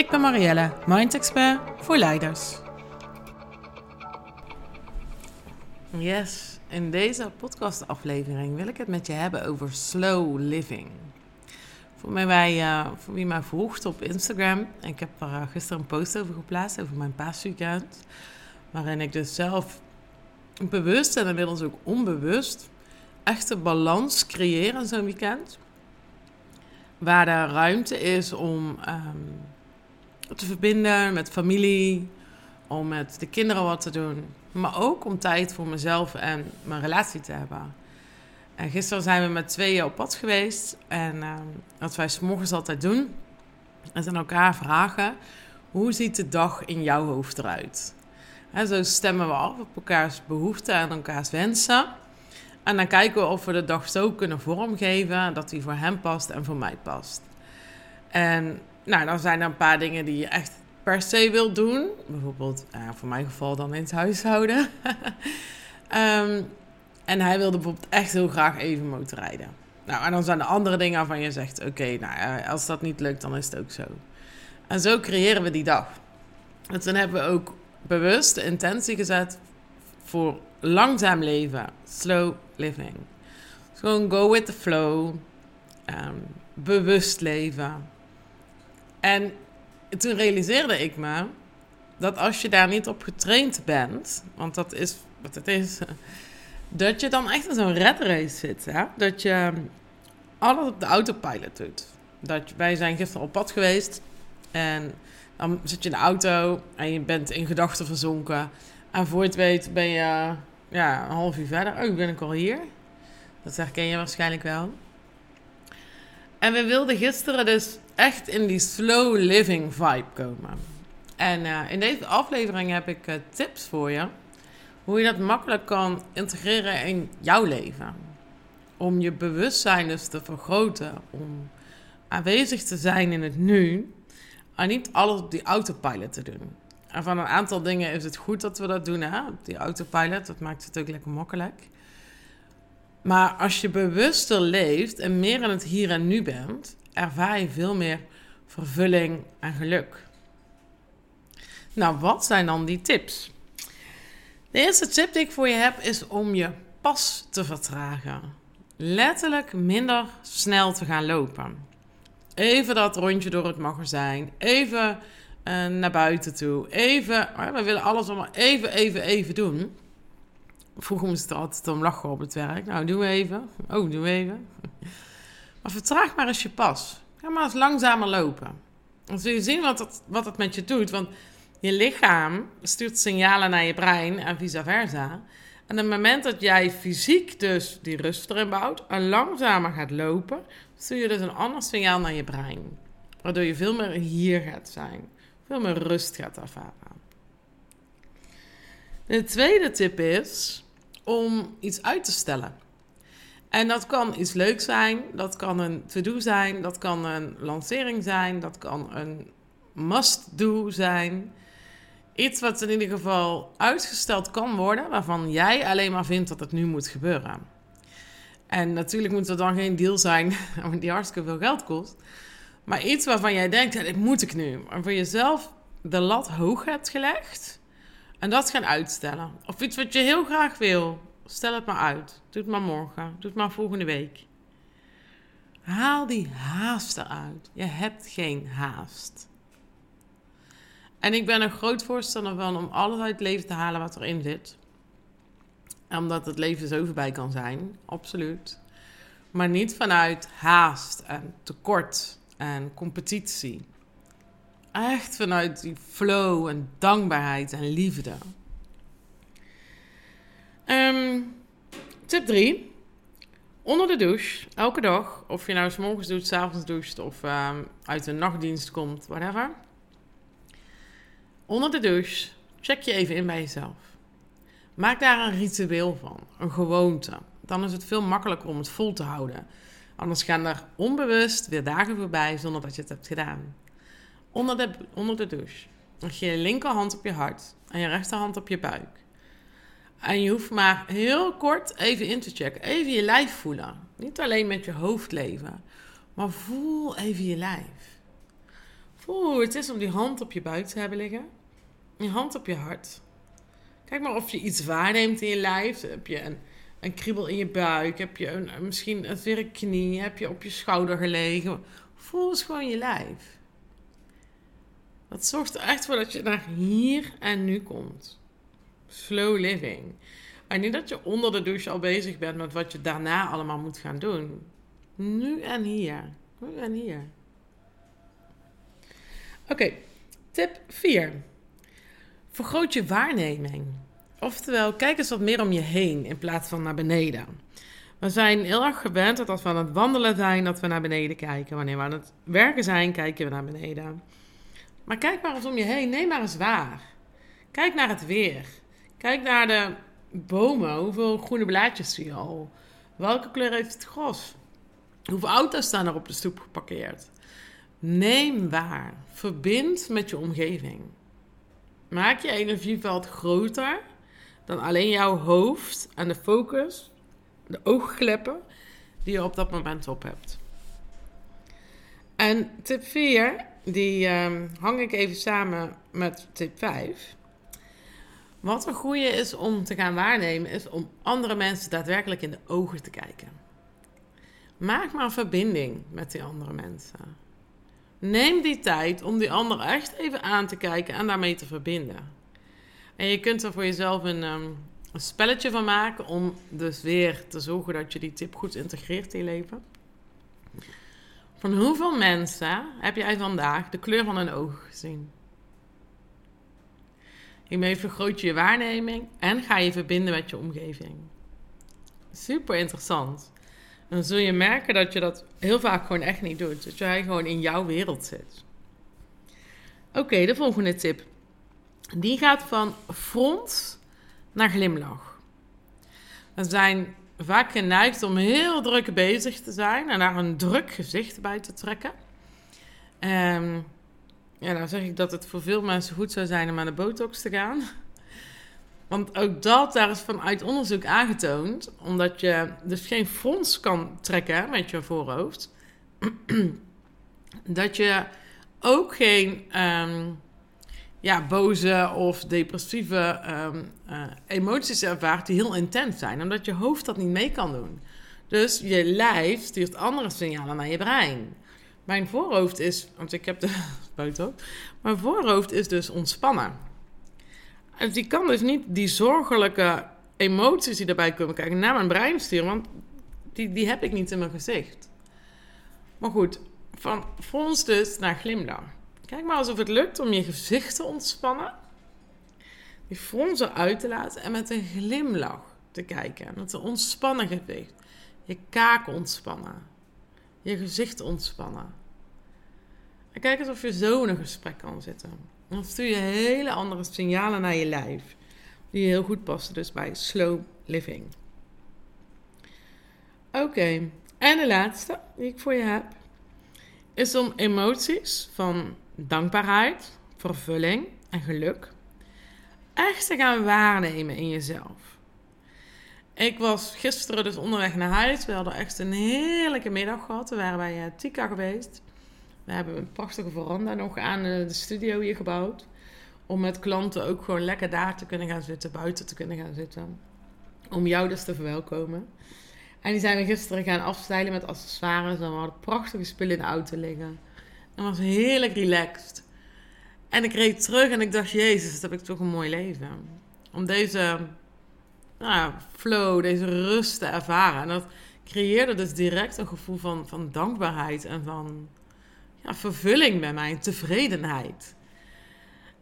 Ik ben Marielle, Mind Expert voor leiders. Yes, in deze podcastaflevering wil ik het met je hebben over slow living. Voor, mij, wij, uh, voor wie mij volgt op Instagram, ik heb er uh, gisteren een post over geplaatst over mijn paasweekend. Waarin ik dus zelf bewust en inmiddels ook onbewust echte balans creëer in zo'n weekend. Waar er ruimte is om um, te verbinden met familie, om met de kinderen wat te doen. Maar ook om tijd voor mezelf en mijn relatie te hebben. En gisteren zijn we met tweeën op pad geweest. En uh, wat wij s'morgens altijd doen, is aan elkaar vragen: hoe ziet de dag in jouw hoofd eruit? En zo stemmen we af op elkaars behoeften en elkaars wensen. En dan kijken we of we de dag zo kunnen vormgeven dat die voor hem past en voor mij past. En nou, dan zijn er een paar dingen die je echt per se wilt doen. Bijvoorbeeld, uh, voor mijn geval dan in het huishouden. um, en hij wilde bijvoorbeeld echt heel graag even motorrijden. Nou, en dan zijn er andere dingen waarvan je zegt: oké, nou, als dat niet lukt, dan is het ook zo. En zo creëren we die dag. En toen hebben we ook bewust de intentie gezet voor langzaam leven, slow living. gewoon go with the flow, um, bewust leven. En toen realiseerde ik me dat als je daar niet op getraind bent, want dat is wat het is, dat je dan echt in zo'n red race zit. Dat je alles op de autopilot doet. Dat, wij zijn gisteren op pad geweest en dan zit je in de auto en je bent in gedachten verzonken. En voor je het weet ben je ja, een half uur verder. Oh, ben ik al hier. Dat herken je waarschijnlijk wel. En we wilden gisteren dus echt in die slow living vibe komen. En uh, in deze aflevering heb ik uh, tips voor je. Hoe je dat makkelijk kan integreren in jouw leven. Om je bewustzijn dus te vergroten. Om aanwezig te zijn in het nu. En niet alles op die autopilot te doen. En van een aantal dingen is het goed dat we dat doen, hè? die autopilot. Dat maakt het ook lekker makkelijk. Maar als je bewuster leeft en meer in het hier en nu bent, ervaar je veel meer vervulling en geluk. Nou, wat zijn dan die tips? De eerste tip die ik voor je heb is om je pas te vertragen. Letterlijk minder snel te gaan lopen. Even dat rondje door het magazijn. Even uh, naar buiten toe. Even, we willen alles allemaal even, even, even doen. Vroeger moest het altijd om lachen op het werk. Nou, doe even. Oh, doe even. Maar vertraag maar eens je pas. Ga maar eens langzamer lopen. Dan zul je zien wat het, wat het met je doet. Want je lichaam stuurt signalen naar je brein en vice versa. En op het moment dat jij fysiek dus die rust erin bouwt en langzamer gaat lopen, stuur je dus een ander signaal naar je brein. Waardoor je veel meer hier gaat zijn. Veel meer rust gaat ervaren. De tweede tip is om iets uit te stellen. En dat kan iets leuks zijn, dat kan een to-do zijn, dat kan een lancering zijn, dat kan een must-do zijn. Iets wat in ieder geval uitgesteld kan worden, waarvan jij alleen maar vindt dat het nu moet gebeuren. En natuurlijk moet er dan geen deal zijn die hartstikke veel geld kost. Maar iets waarvan jij denkt, ja, dit moet ik nu. En voor jezelf de lat hoog hebt gelegd. En dat gaan uitstellen. Of iets wat je heel graag wil. Stel het maar uit. Doe het maar morgen. Doe het maar volgende week. Haal die haast eruit. Je hebt geen haast. En ik ben een groot voorstander van om alles uit het leven te halen wat erin zit. Omdat het leven zo voorbij kan zijn, absoluut. Maar niet vanuit haast en tekort en competitie. Echt vanuit die flow en dankbaarheid en liefde. Um, tip 3. Onder de douche, elke dag, of je nou s morgens doet, s avonds doucht of um, uit een nachtdienst komt, whatever. onder de douche, check je even in bij jezelf. Maak daar een ritueel van, een gewoonte. Dan is het veel makkelijker om het vol te houden. Anders gaan er onbewust weer dagen voorbij zonder dat je het hebt gedaan. Onder de, onder de douche. Leg je linkerhand op je hart en je rechterhand op je buik. En je hoeft maar heel kort even in te checken. Even je lijf voelen. Niet alleen met je hoofd leven. Maar voel even je lijf. Voel hoe het is om die hand op je buik te hebben liggen. Je hand op je hart. Kijk maar of je iets waarneemt in je lijf. Heb je een, een kriebel in je buik? Heb je een, misschien een verre knie? Heb je op je schouder gelegen? Voel eens gewoon je lijf. Dat zorgt er echt voor dat je naar hier en nu komt. Slow living. En niet dat je onder de douche al bezig bent met wat je daarna allemaal moet gaan doen. Nu en hier. Nu en hier. Oké, tip 4. Vergroot je waarneming. Oftewel, kijk eens wat meer om je heen in plaats van naar beneden. We zijn heel erg gewend dat als we aan het wandelen zijn, dat we naar beneden kijken. Wanneer we aan het werken zijn, kijken we naar beneden. Maar kijk maar eens om je heen. Neem maar eens waar. Kijk naar het weer. Kijk naar de bomen. Hoeveel groene blaadjes zie je al? Welke kleur heeft het gras? Hoeveel auto's staan er op de stoep geparkeerd? Neem waar. Verbind met je omgeving. Maak je energieveld groter dan alleen jouw hoofd en de focus, de oogkleppen die je op dat moment op hebt. En tip 4, die um, hang ik even samen met tip 5. Wat een goede is om te gaan waarnemen, is om andere mensen daadwerkelijk in de ogen te kijken. Maak maar een verbinding met die andere mensen. Neem die tijd om die ander echt even aan te kijken en daarmee te verbinden. En je kunt er voor jezelf een, um, een spelletje van maken om dus weer te zorgen dat je die tip goed integreert in je leven. Van hoeveel mensen heb jij vandaag de kleur van een oog gezien? Hiermee vergroot je je waarneming en ga je verbinden met je omgeving. Super interessant. Dan zul je merken dat je dat heel vaak gewoon echt niet doet. Dat jij gewoon in jouw wereld zit. Oké, de volgende tip. Die gaat van front naar glimlach. We zijn vaak geneigd om heel druk bezig te zijn en daar een druk gezicht bij te trekken. Um, ja, nou zeg ik dat het voor veel mensen goed zou zijn om aan de botox te gaan. Want ook dat, daar is vanuit onderzoek aangetoond, omdat je dus geen frons kan trekken met je voorhoofd, dat je ook geen um, ja, boze of depressieve um, uh, emoties ervaart die heel intens zijn, omdat je hoofd dat niet mee kan doen. Dus je lijf stuurt andere signalen naar je brein. Mijn voorhoofd is, want ik heb de foto, mijn voorhoofd is dus ontspannen. En die kan dus niet die zorgelijke emoties die erbij komen kijken naar mijn brein sturen, want die, die heb ik niet in mijn gezicht. Maar goed, van frons dus naar glimlach. Kijk maar alsof het lukt om je gezicht te ontspannen, die fronsen uit te laten en met een glimlach te kijken. Met een ontspannen gezicht. Je kaak ontspannen. Je gezicht ontspannen. En kijk eens of je zo in een gesprek kan zitten. Dan stuur je hele andere signalen naar je lijf. Die heel goed passen dus bij slow living. Oké, en de laatste die ik voor je heb. Is om emoties van dankbaarheid, vervulling en geluk echt te gaan waarnemen in jezelf. Ik was gisteren dus onderweg naar huis. We hadden echt een heerlijke middag gehad. We waren bij uh, Tika geweest. We hebben een prachtige veranda nog aan de studio hier gebouwd. Om met klanten ook gewoon lekker daar te kunnen gaan zitten, buiten te kunnen gaan zitten. Om jou dus te verwelkomen. En die zijn we gisteren gaan afstijlen met accessoires. En we hadden prachtige spullen in de auto liggen. En was heerlijk relaxed. En ik reed terug en ik dacht, jezus, dat heb ik toch een mooi leven. Om deze nou, flow, deze rust te ervaren. En dat creëerde dus direct een gevoel van, van dankbaarheid en van ja, vervulling bij mij, tevredenheid.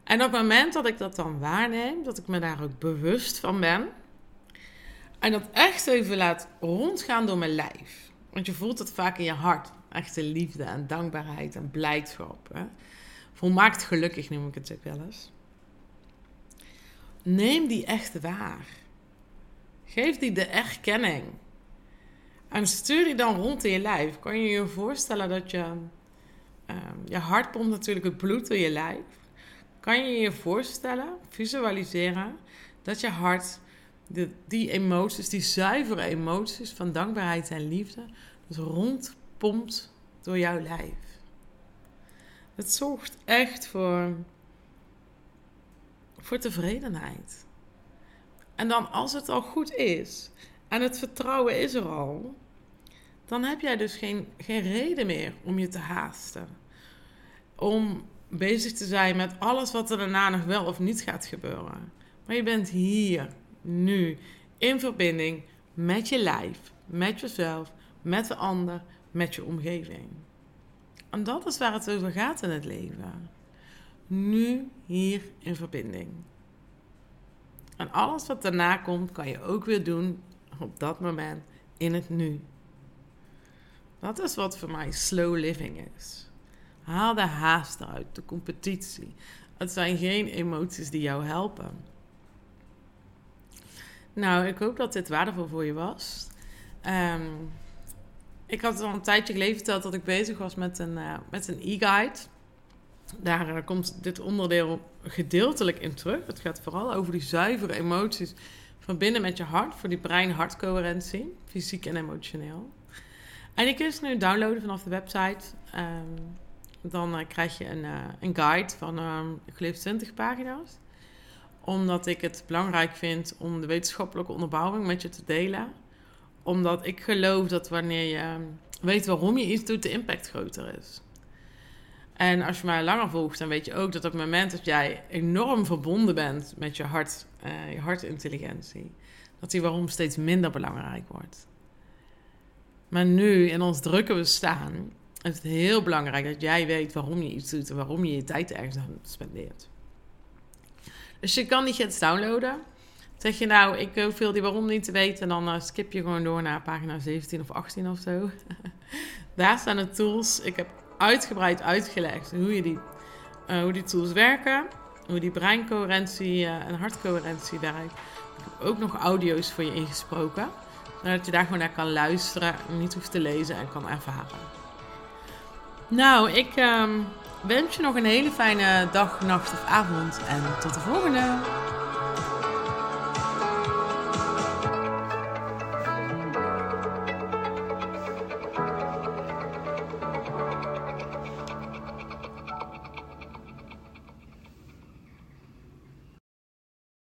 En op het moment dat ik dat dan waarneem, dat ik me daar ook bewust van ben. En dat echt even laat rondgaan door mijn lijf. Want je voelt het vaak in je hart. Echte liefde en dankbaarheid en blijdschap. Hè? Volmaakt gelukkig noem ik het ook wel eens. neem die echt waar. Geef die de erkenning. En stuur die dan rond in je lijf. Kan je je voorstellen dat je... Ehm, je hart pompt natuurlijk het bloed door je lijf. Kan je je voorstellen, visualiseren, dat je hart de, die emoties, die zuivere emoties van dankbaarheid en liefde, dus rondpompt door jouw lijf. Het zorgt echt voor, voor tevredenheid. En dan als het al goed is en het vertrouwen is er al, dan heb jij dus geen, geen reden meer om je te haasten. Om bezig te zijn met alles wat er daarna nog wel of niet gaat gebeuren. Maar je bent hier, nu, in verbinding met je lijf, met jezelf, met de ander, met je omgeving. En dat is waar het over gaat in het leven. Nu, hier in verbinding. En alles wat daarna komt, kan je ook weer doen op dat moment in het nu. Dat is wat voor mij slow living is. Haal de haast eruit, de competitie. Het zijn geen emoties die jou helpen. Nou, ik hoop dat dit waardevol voor je was. Ehm, ik had al een tijdje geleden verteld dat ik bezig was met een, uh, met een e-guide. Daar uh, komt dit onderdeel gedeeltelijk in terug. Het gaat vooral over die zuivere emoties van binnen met je hart. Voor die brein-hartcoherentie, fysiek en emotioneel. En die kun je nu downloaden vanaf de website. Um, dan uh, krijg je een, een guide van, um, ik geloof, 20 pagina's omdat ik het belangrijk vind om de wetenschappelijke onderbouwing met je te delen. Omdat ik geloof dat wanneer je weet waarom je iets doet, de impact groter is. En als je mij langer volgt, dan weet je ook dat op het moment dat jij enorm verbonden bent met je hart, uh, je hartintelligentie, dat die waarom steeds minder belangrijk wordt. Maar nu, in ons drukke bestaan, is het heel belangrijk dat jij weet waarom je iets doet en waarom je je tijd ergens aan spendeert. Dus je kan die gids downloaden. Zeg je nou, ik veel die waarom niet te weten, dan uh, skip je gewoon door naar pagina 17 of 18 of zo. Daar staan de tools. Ik heb uitgebreid uitgelegd hoe, je die, uh, hoe die tools werken, hoe die breincoherentie en hartcoherentie werkt. Ik heb ook nog audio's voor je ingesproken, zodat je daar gewoon naar kan luisteren, niet hoeft te lezen en kan ervaren. Nou, ik um, wens je nog een hele fijne dag, nacht of avond en tot de volgende.